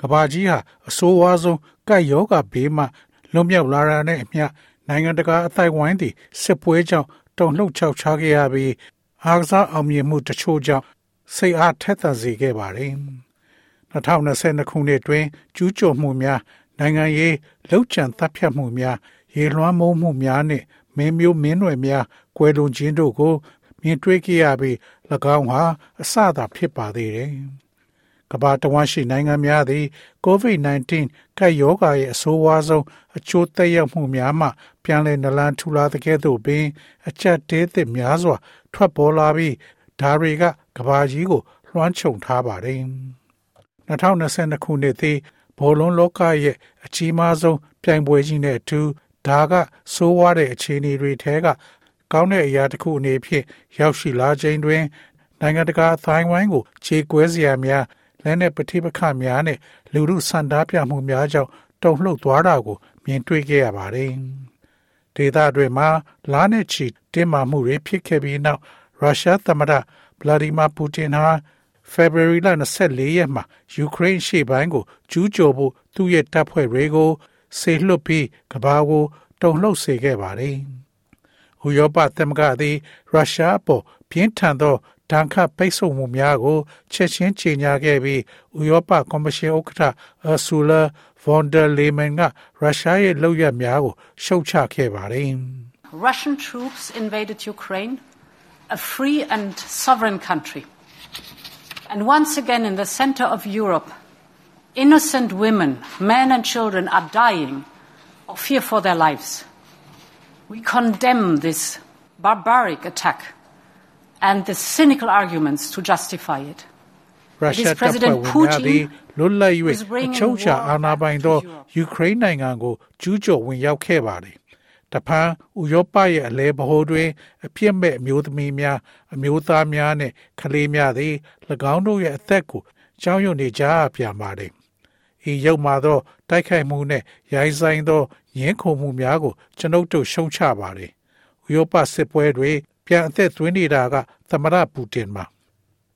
ကဘာကြီးဟာအဆိုးဝါးဆုံးကပ်ယောဂဘေးမှလွန်မြောက်လာတာနဲ့အမျှနိုင်ငံတကာအသိုက်ဝိုင်းသည်စစ်ပွဲကြောင့်တုန်လှုပ်ခြောက်ခြားခဲ့ရပြီးအားကစားအောင်မြင်မှုတချို့ကြောင့်စိတ်အားထက်သန်စေခဲ့ပါတယ်။2022ခုနှစ်တွင်ကျူးကျော်မှုများနိုင်ငံရေးလှုပ်ချံတပ်ဖြတ်မှုများရေလွှမ်းမိုးမှုများနှင့်မင်းမျိုးမင်းနွယ်များကွယ်လွန်ခြင်းတို့ကိုမြင်တွေ့ခဲ့ရပြီး၎င်းဟာအစသာဖြစ်ပါသေးတယ်။ ကမ္ဘာတဝန်းရှိနိုင်ငံများသည် COVID-19 ကပ်ရောဂါရဲ့အဆိုးဝါးဆုံးအကျိုးသက်ရောက်မှုများမှ ပြန်လည်နလန်ထူလာတဲ့ကဲ့သို့ပင် အချက်တဲသစ်များစွာ ထွက်ပေါ်လာပြီးဒါတွေကကမ္ဘာကြီးကိုလွှမ်းခြုံထားပါတယ်။2022ခုနှစ်သည်ဘောလုံးလောကရဲ့အကြီးမားဆုံးပြိုင်ပွဲကြီးနဲ့အတူဒါကဆိုးဝါးတဲ့အခြေအနေတွေထဲကကောင်းတဲ့အရာတစ်ခုအနေဖြင့်ရောက်ရှိလာခြင်းတွင် နိုင်ငံတကာအသိုင်းအဝိုင်းကိုခြေကွဲစရာများ လက်နက်ပဋိပက္ခများနဲ့လူမှုဆန္ဒပြမှုများကြောင့်တုန်လှုပ်သွားတာကို မြင်တွေ့ခဲ့ရပါတယ်။ဒေသတွေမှာလာနဲ့ချီတင်းမာမှုတွေဖြစ်ခဲ့ပြီးနောက်ရုရှားသမ္မတဗလာဒီမာပူတင်ဟာဖေဖော်ဝါရီလ24ရက်မှာယူကရိန်းရှေ့ပိုင်းကိုကျူးကျော်ဖို့သူ့ရဲ့တပ်ဖွဲ့တွေကိုဆေလွတ်ပြီးကဘာကိုတုန်လှုပ်စေခဲ့ပါတယ်။ဥရောပသမဂ္ဂသည်ရုရှားပေါ်ပြင်းထန်သော ဒဏ်ခတ်ပိတ်ဆို့မှုများကိုချက်ချင်းကြေညာခဲ့ပြီးဥရောပကော်မရှင်ဥက္ကဋ္ဌအဆူလာဗွန်ဒါလေမန်ကရုရှားရဲ့လုပ်ရများကိုရှုတ်ချခဲ့ပါတယ် Russian troops invaded Ukraine a free and sovereign country and once again in the center of Europe innocent women men and children are dying of fear for their lives we condemn this barbaric attack And the cynical arguments to justify it. ရုရှားတပ်ဖွဲ့ဝင်များသည်လွတ်လပ်၍အချုပ်ချာအာဏာပိုင်သောယူကရိန်းနိုင်ငံကိုကျူးကျော်ဝင်ရောက်ခဲ့ပါသည်။တဖန်ဥရောပရဲ့အလဲဗဟိုတွင်အပြစ်မဲ့အမျိုးသမီးများအမျိုးသားများနှင့်ကလေးများသည်၎င်းတို့ရဲ့အသက်ကိုကြောင်းရွံ့နေကြပြန်ပါသည်။ဤရုပ်မှာသောတိုက်ခိုက်မှုနှင့်ရိုင်းဆိုင်သောရင်းခုန်မှုများကိုကျွန်ုပ်တို့ရှုံချပါသည်။ဥရောပစစ်ပွဲတွင် ပြန်အသက်သွင်းနေတာက သမရပူတင်မှာ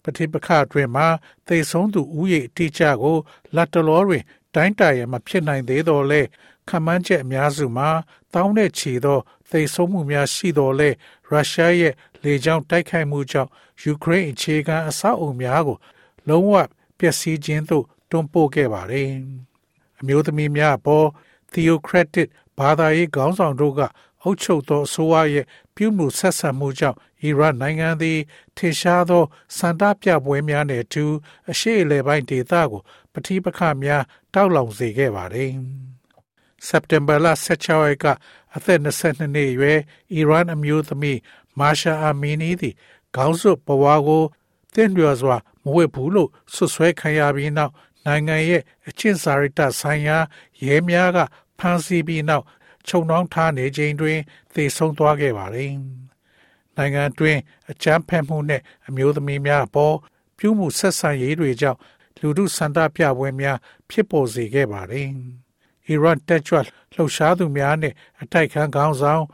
ပဋိပက္ခအတွင်းမှာသေဆုံးသူဥယေအတိအကျကိုလက်တလောတွင် တိုင်းတာရမဖြစ်နိုင်သေးတော့လဲခမန်းချက်အများစုမှာတောင်းတဲ့ချီသောသေဆုံးမှုများရှိတော်လဲရုရှားရဲ့လေကြောင်းတိုက်ခိုက်မှုကြောင့်ယူကရိန်းအခြေခံအဆောက်အုံများကို လုံးဝပျက်စီးခြင်းသို့တွန်းပို့ခဲ့ပါတယ်။အမျိုးသမီးများပေါ် theocratic ဘာသာရေးခေါင်းဆောင်တို့ကအုပ်ချုပ်သောအစိုးရရဲ့ ပြုမှုဆက်ဆံမှုကြောင့်အီရတ်နိုင်ငံသည်ထင်ရှားသောစန္ဒပြပွဲများနဲ့အတူအရှေ့အလယ်ပိုင်းဒေသကိုပဋိပက္ခများတောက်လောင်စေခဲ့ပါတယ်။စက်တင်ဘာလ16ရက်ကအသက်22နှစ်အရွယ်အီရန်အမျိုးသမီးမာရှာအာမီနီသည်ခေါင်းစွပ်ပဝါကိုတင့်လျော်စွာမဝတ်ဘူးလို့ဆွဆွဲခံရပြီးနောက်နိုင်ငံရဲ့အချင်းစာရိတဆိုင်ရာရဲများကဖမ်းဆီးပြီးနောက် ခြုံနှောင်းထားနေခြင်းတွင်သေဆုံးသွားခဲ့ပါတယ်။နိုင်ငံတွင်အကြမ်းဖက်မှုနှင့်အမျိုးသမီးများအပေါ်ပြုမှုဆက်ဆံရေးတွေကြောင့်လူထုစန္ဒပြပွဲများဖြစ်ပေါ်စေခဲ့ပါတယ်။အီရန်တက်ကြွလှုပ်ရှားသူများနှင့်အတိုက်ခံခေါင်းဆောင်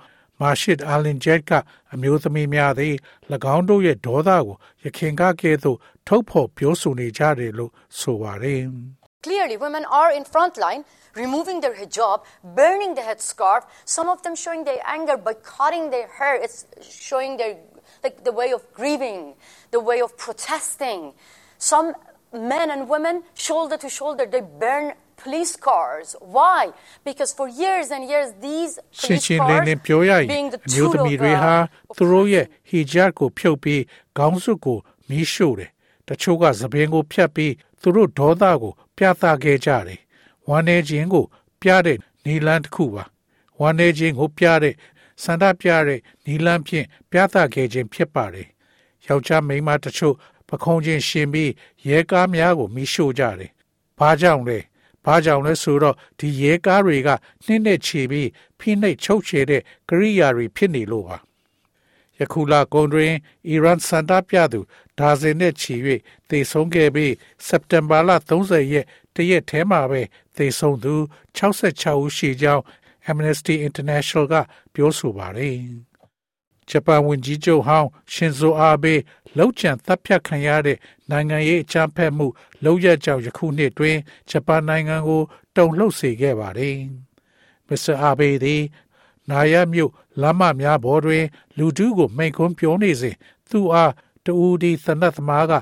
မာရှစ်အာလင်ဂျက်ကအမျိုးသမီးများသည်၎င်းတို့ရဲ့ဒေါသကိုရခင်ကကဲ့သို့ထုတ်ဖော်ပြောဆိုနေကြတယ်လို့ဆိုပါတယ်။ Clearly women are in front line removing their hijab, burning the headscarf, some of them showing their anger by cutting their hair. It's showing their like the way of grieving, the way of protesting. Some men and women, shoulder to shoulder, they burn police cars. Why? Because for years and years, these police cars being the tool of တွေဟာသူတို့ရဲ့ hijab ကိုဖြုတ်ပြီးခေါင်းစွပ်ကိုမီးရှို့တယ်။တချို့ကသပင်ကိုဖြတ်ပြီး သူတို့ဒေါသကို ပြသခဲ့ကြတယ်ဝမ်းနေခြင်းကို ပြတဲ့နီလန်းတစ်ခုပါဝမ်းနေခြင်းကိုပြတဲ့စန္ဒပြတဲ့နီလန်းဖြင့်ပြသခဲ့ခြင်းဖြစ်ပါတယ်ယောက်ျားမိန်းမတချို့ပခုံးချင်းရှင်ပြီးရဲကားများကိုမိရှို့ကြတယ်ဘာကြောင့်လဲ။ဘာကြောင့်လဲဆိုတော့ဒီရဲကားတွေကနှင်းနဲ့ခြေပြီးဖိနှိပ်ချုပ်ချယ်တဲ့ကရိယာတွေဖြစ်နေလို့ပါ။ယခုလကုန်တွင်အီရန်စန္ဒပြသူ ဒါဇင်နဲ့ချီ၍သေဆုံးခဲ့ပြီးစက်တင်ဘာလ30ရက်တရက်ထဲမှာပဲသေဆုံးသူ66ဦးရှိကြောင်း Amnesty International ကပြောဆိုပါတယ်။ဂျပန်ဝန်ကြီးချုပ်ဟောင်းရှင်ဇိုအာဘေးလောက်ကျန်တပ်ဖြတ်ခံရတဲ့နိုင်ငံရေးအကြမ်းဖက်မှုလောက်ရကြောင်ယခုနှစ်တွင်ဂျပန်နိုင်ငံကိုတုံ့လှုပ်စေခဲ့ပါတယ်။မစ္စတာအာဘေးသည်နာယမြို့လမ်းမများပေါ်တွင် လူထုကိုမိန့်ခွန်းပြောနေစဉ်သူအား တူဒီသနတ်သမားက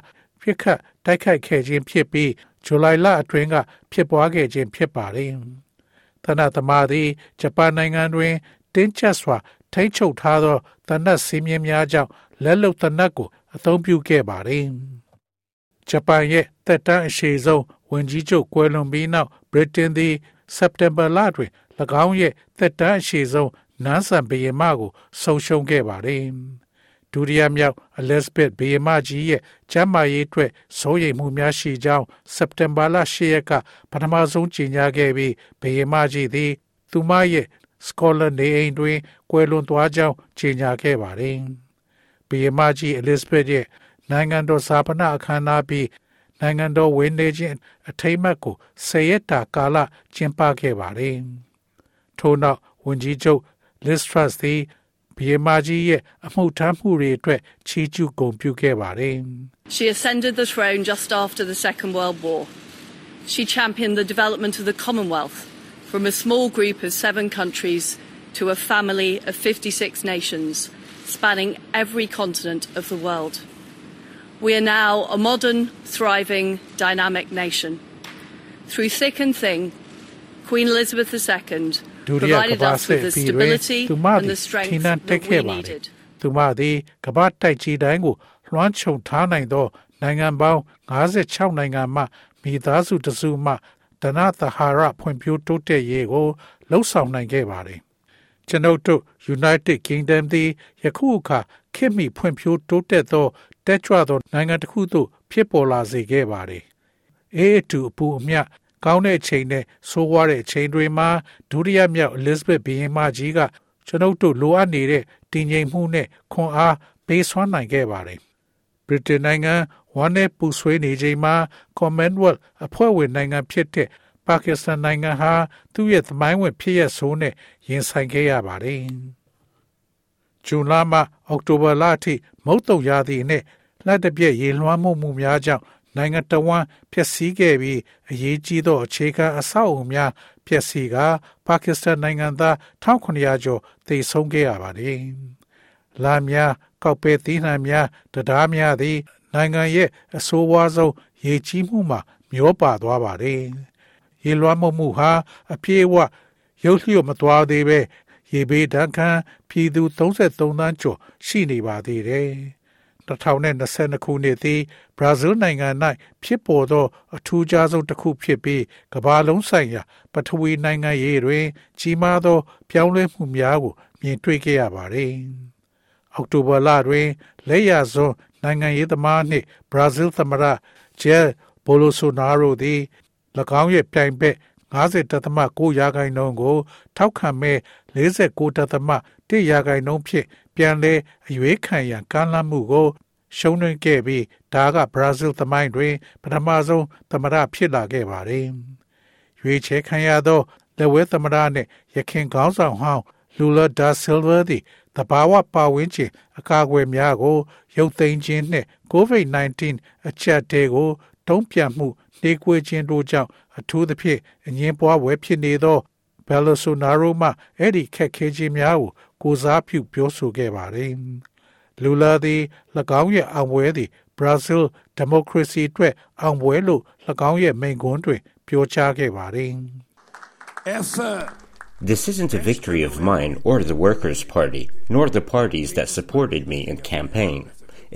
ပြစ်ခတ်တိုက်ခိုက်ခဲ့ခြင်းဖြစ်ပြီးဇူလိုင်လအတွင်းကဖြစ်ပွားခဲ့ခြင်းဖြစ်ပါတယ်။သနတ်သမားသည်ဂျပန်နိုင်ငံတွင်တင်းကျပ်စွာထိန်းချုပ်ထားသောသနတ်စည်းမျဉ်းများကြောင့်လက်လုံသနတ်ကိုအသုံးပြုခဲ့ပါတယ်။ဂျပန်ရဲ့တက်တန်းအရှိဆုံးဝန်ကြီးချုပ်ကွယ်လွန်ပြီးနောက်ဗြိတိန်သည်စက်တင်ဘာလတွင်၎င်းရဲ့တက်တန်းအရှိဆုံးနန်းဆန်ဘုရင်မကိုဆုံးရှုံးခဲ့ပါတယ်။ ဒုတိယမြောက်အလက်ဇဘက်ဘုရင်မကြီးရဲ့ကျမ်းမာရေးအတွက်စိုးရိမ်မှုများရှိကြောင်းစက်တင်ဘာလ10ရက်ကပထမဆုံးကြေညာခဲ့ပြီးဘုရင်မကြီးသည် သူမရဲ့စကောလနေအိမ်တွင်ကွယ်လွန်သွားကြောင်းကြေညာခဲ့ပါတယ်။ဘုရင်မကြီးအလက်ဇဘက်ရဲ့နိုင်ငံတော်စာပနာအခမ်းအနားပြီးနိုင်ငံတော်ဝင်းနေခြင်းအထိမ်းအမှတ်ကိုဆယ်ရက်တာကာလကျင်းပခဲ့ပါတယ်။ထို့နောက်ဝန်ကြီးချုပ် Liz Truss သည် ဘုရင်မကြီးရဲ့အမှုထမ်းမှုတွေအတွက်ချီးကျူးဂုဏ်ပြုခဲ့ပါတယ်။ She ascended the throne just after the Second World War. She championed the development of the Commonwealth from a small group of seven countries to a family of 56 nations, spanning every continent of the world. We are now a modern, thriving, dynamic nation. Through thick and thin, Queen Elizabeth II ဒုတိယကမ္ဘာစစ်ပြီးတွင်သူမသည်ထိနန်းတက်ခဲ့ပါသည်သူမသည်ကမ္ဘာတိုက်ကြီးတိုင်းကိုလွှမ်းခြုံထားနိုင်သော နိုင်ငံပေါင်း56နိုင်ငံမှမိသားစုတစုမှဒနာသဟာရဖွံ့ဖြိုးတိုးတက်ရေးကိုလှုံ့ဆော်နိုင်ခဲ့ပါတယ်ကျွန်ုပ်တို့ United Kingdom သည်ယခုအခါခေတ်မီဖွံ့ဖြိုးတိုးတက်သောတက်ကြွသောနိုင်ငံတစ်ခုသို့ဖြစ်ပေါ်လာစေခဲ့ပါတယ်အေးအတူအပူအမြ ကောင်းတဲ့အချိန်နဲ့ဆိုးဝါးတဲ့အချိန်တွေမှာဒုတိယမြောက် Elizabeth ဘုရင်မကြီးကကျွန်ုပ်တို့လိုအပ်နေတဲ့တည်ငြိမ်မှုနဲ့ခွန်အားပေးစွမ်းနိုင်ခဲ့ပါတယ်။ဗြိတိန်နိုင်ငံဝမ်းနဲ့ပူဆွေးနေချိန်မှာ Commonwealth အဖွဲ့ဝင်နိုင်ငံဖြစ်တဲ့ပါကစ္စတန်နိုင်ငံဟာသူ့ရဲ့သမိုင်းဝင်ဖြစ်ရဆိုးနဲ့ရင်ဆိုင်ခဲ့ရပါတယ်။ဇွန်လမှအောက်တိုဘာလအထိမုတ်တုံရာသီနဲ့လက်တပြည့်ရေလွှမ်းမှုမှုများကြောင့် နိုင်ငံတော်ဝန်ဖျက်ဆီးခဲ့ပြီးအရေးကြီးသောအခြေခံအဆောက်အအုံများဖျက်ဆီးကပါကစ္စတန်နိုင်ငံသား1900ကျော်သေဆုံးခဲ့ရပါတယ်။လာများကောက်ပဲသီးနှံများတရားများသည် နိုင်ငံရဲ့အဆိုးဝါးဆုံးရေကြီးမှုမှာမျောပါသွားပါတယ်။ရေလွှမ်းမှုမှုဟာအပြည့်အဝရုပ်လျော့မသွားသေးပဲရေဘေးဒဏ်ခံပြည်သူ33သန်းကျော်ရှိနေပါသေးတယ်။ 2022ခုနှစ်သည်ဘရာဇီးနိုင်ငံ၌ဖြစ်ပေါ်သော အထူးခြားဆုံးတစ်ခုဖြစ်ပြီးကမ္ဘာလုံးဆိုင်ရာပထဝီနိုင်ငံရေးတွင် ကြီးမားသော ပြောင်းလဲမှုများကို မြင်တွေ့ခဲ့ရပါသည်။အောက်တိုဘာလတွင်လက်ရစွန်းနိုင်ငံရေးသမားနှင့်ဘရာဇီးသမ္မတဂျယ်ဘိုလိုဆိုနာရိုသည်၎င်းရဲ့ပြိုင်ဘက်50.9ရာခိုင်နှုန်းကို ထောက်ခံမဲ့ 49.1ရာခိုင်နှုန်းဖြင့်ပြန်လဲအရွေးခံရန်ကမ်းလှမ်းမှုကို ရှုံးနှင်းခဲ့ပြီးဒါကဘရာဇီးသမိုင်းတွင်ပထမဆုံးသမ္မတဖြစ်လာခဲ့ပါတယ်။ရွေးချယ်ခံရသောလက်ဝဲသမ္မတနှင့်ရခင်ခေါင်းဆောင်ဟောင်းလူလာဒါဆယ်ဗာသည်တဘာဝပါဝင်ခြင်းအကာအကွယ်များကိုရုပ်သိမ်းခြင်းနှင့် COVID-19 အချက်တဲကိုတုံ့ပြန်မှုနှေးကွေးခြင်းတို့ကြောင့်အထူးသဖြင့်အငင်းပွားဝဲဖြစ်နေသောဘယ်လိုဆိုနာရိုမှအဲ့ဒီခက်ခဲခြင်းများကို ကိုစားပြုပြောဆိုခဲ့ပါတယ်။လူလာသည်၎င်းရဲ့အောင်ပွဲသည်ဘရာဇီးဒီမိုကရေစီအတွက်အောင်ပွဲလို့၎င်းရဲ့မိန့်ခွန်းတွင်ပြောကြားခဲ့ပါတယ်။ This isn't a victory of mine or the Workers' Party, nor the parties that supported me in campaign.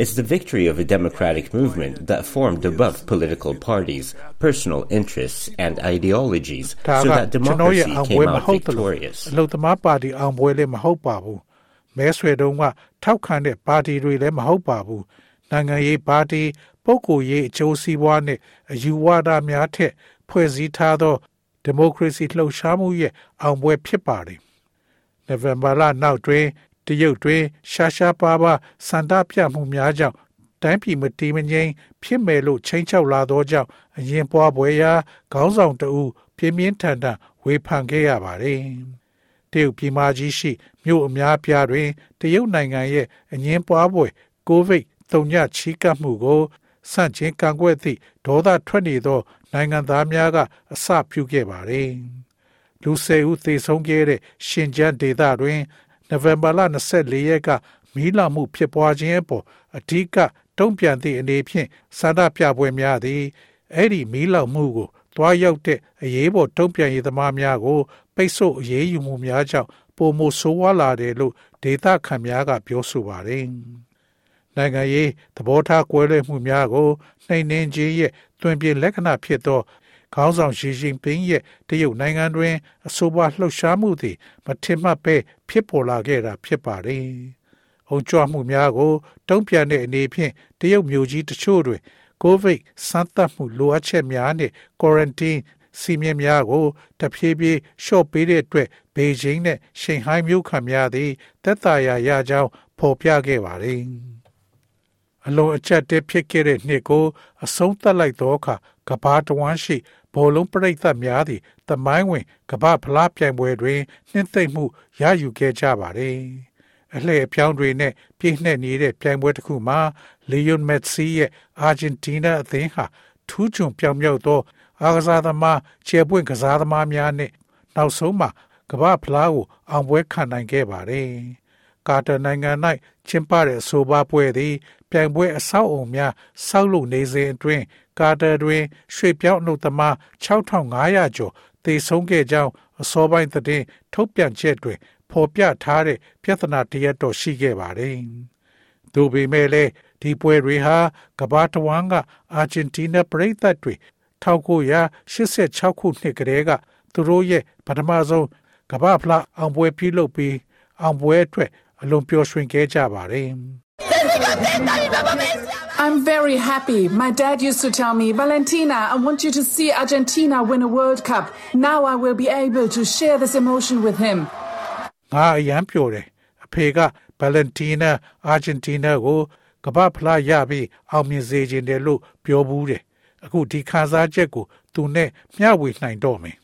It's the victory of a democratic movement that formed above political parties, personal interests, and ideologies, so that democracy came out victorious. အလုသမားပါတီအောင်ပွဲလည်းမဟုတ်ပါဘူး။မဲဆွယ်တုန်းကထောက်ခံတဲ့ပါတီတွေလည်းမဟုတ်ပါဘူး။နိုင်ငံရေးပါတီပုဂ္ဂိုလ်ရေးအကျိုးစီးပွားနဲ့အယူဝါဒများထက်ဖွဲ့စည်းထားသော ဒီမိုကရေစီလှုပ်ရှားမှုရဲ့အောင်ပွဲဖြစ်ပါတယ်။နိုဝင်ဘာလနောက်တွင် တရုတ်တွင်ရှားရှားပါးပါးစန္ဒပြမှုများကြောင့်တိုင်းပြည်မတည်မငြိမ်ဖြစ်မယ်လို့ချိန်ချောက်လာသောကြောင့်အရင်ပွားပွဲရာခေါင်းဆောင်တဦးပြင်းပြင်းထန်ထန်ဝေဖန်ခဲ့ရပါတယ်။တရုတ်ပြည်မကြီးရှိမြို့အများပြားတွင်တရုတ်နိုင်ငံရဲ့အငင်းပွားပွဲကိုဗစ်တုံညချီးကပ်မှုကိုစန့်ကျင်ကန့်ကွက်သည့်ဒေါသထွက်နေသော နိုင်ငံသားများကအစပြုခဲ့ပါတယ်။လူ၁၀ဦးသေဆုံးခဲ့တဲ့ရှင်ကျန်းဒေသတွင် နိုဝင်ဘာလ24ရက်ကမီးလောင်မှုဖြစ်ပွားခြင်းအပေါ်အဓိကတုံ့ပြန်သည့်အနေဖြင့်စာဒပြပွဲများသည်အဲ့ဒီမီးလောင်မှုကိုတွားရောက်တဲ့အရေးပေါ်တုံ့ပြန်ရေးသမားများကိုပိတ်ဆို့အရေးယူမှုများကြောင့်ပုံမဆိုးဝါးလာတယ်လို့ဒေသခံများကပြောဆိုပါတယ်။နိုင်ငံရေးသဘောထားကွဲလွဲမှုများကိုနှိမ်နင်းခြင်းရဲ့တွင်ပြင်လက္ခဏာဖြစ်သော ခေါင်းဆောင်ရှီဂျင်ပင်းရဲ့တရုတ်နိုင်ငံတွင်အဆိုပါလှုပ်ရှားမှုသည်မထင်မှတ်ပဲဖြစ်ပေါ်လာခဲ့တာဖြစ်ပါတယ်။အုံကြွမှုများကိုတုံ့ပြန်တဲ့အနေဖြင့်တရုတ်မျိုးကြီးတချို့တွင်ကိုဗစ်စမ်းသပ်မှုလိုအပ်ချက်များနှင့် quarantine စီမံများကိုတဖြည်းဖြည်းလျှော့ပေးတဲ့အတွက်ဘေဂျင်းနဲ့ရှင်ဟိုင်းမြို့ခံများသည်သက်သာရာရကြောင်းဖော်ပြခဲ့ပါတယ်။အလွန်အချက်တည်းဖြစ်ခဲ့တဲ့နှစ်ကိုအဆုံးသတ်လိုက်သောအခါ ကဘာတဝမ်းရှိဘောလုံးပရိသတ်များသည်တမိုင်းဝင်ကဘာဖလားပြိုင်ပွဲတွင်နှင်းသိမ့်မှုရယူခဲ့ကြပါတယ်။အလှည့်အပြောင်းတွေနဲ့ပြည့်နှက်နေတဲ့ပြိုင်ပွဲတစ်ခုမှာလီယွန်မက်ဆီရဲ့အာဂျင်တီးနားအသင်းဟာထူးချွန်ပြောင်မြောက်သောအားကစားသမားခြေပွင့်ကစားသမားများနဲ့နောက်ဆုံးမှာကမ္ဘာဖလားကိုအောင်ပွဲခံနိုင်ခဲ့ပါတယ်။ကာတာနိုင်ငံ၌ကျင်းပတဲ့အဆိုပါပွဲသည် ပြိုင်ပွဲအဆောက်အုံများဆောက်လုပ်နေစဉ်အတွင်းကာတာတွင်ရွှေပြောင်းအုပ်သမား6500ကျော်သေဆုံးခဲ့ကြောင်းအစောပိုင်းသတင်းထုတ်ပြန်ချက်တွင်ဖော်ပြထားတဲ့ပြဿနာတရက်တော့ရှိခဲ့ပါတယ်။သို့ပေမဲ့လည်းဒီပွဲတွေဟာကမ္ဘာတဝန်းကအာဂျင်တီးနားပြည်သက်တွေ1986ခုနှစ်ကတည်းကသူတို့ရဲ့ပထမဆုံးကမ္ဘာဖလားအောင်ပွဲပြုလုပ်ပြီးအောင်ပွဲအတွက်အလွန်ပျော်ရွှင်ခဲ့ကြပါတယ်။ I'm very happy. My dad used to tell me, Valentina, I want you to see Argentina win a World Cup. Now I will be able to share this emotion with him. ငါအယံပျော်တယ်။အဖေက Valentina Argentina ကိုကမ္ဘာဖလားရပြီးအောင်မြင်စေခြင်းတယ်လို့ပြောဘူးတယ်အခုဒီခန်းစားချက်ကိုသူနဲ့မျှဝေနိုင်တော့မယ်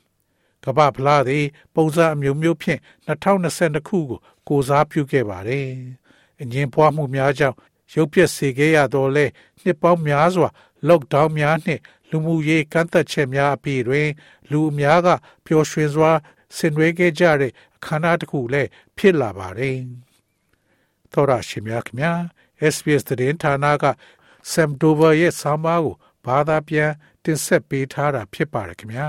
ကမ္ဘာဖလားသည်ပုံစံအမျိုးမျိုးဖြင့်2022ခုကိုကိုစားပြုခဲ့ပါတယ် အငင်းပွားမှုများကြောင့်ရုပ်ပြက်စေခဲ့ရတော့လဲနှစ်ပေါင်းများစွာ lockdown များနှင့်လူမှုရေးကန့်သက်ချက်များအပြင်တွင် လူအများကပျော်ရွှင်စွာဆင်နွှဲခဲ့ကြတဲ့အခမ်းအနားတစ်ခုလည်းဖြစ်လာပါတယ်သောရရှိမြခင်များ SBS သတင်းဌာနက Sam Dover ရဲ့ဆောင်းပါးကိုဘာသာပြန်တင်ဆက်ပေးထားတာဖြစ်ပါတယ်ခင်ဗျာ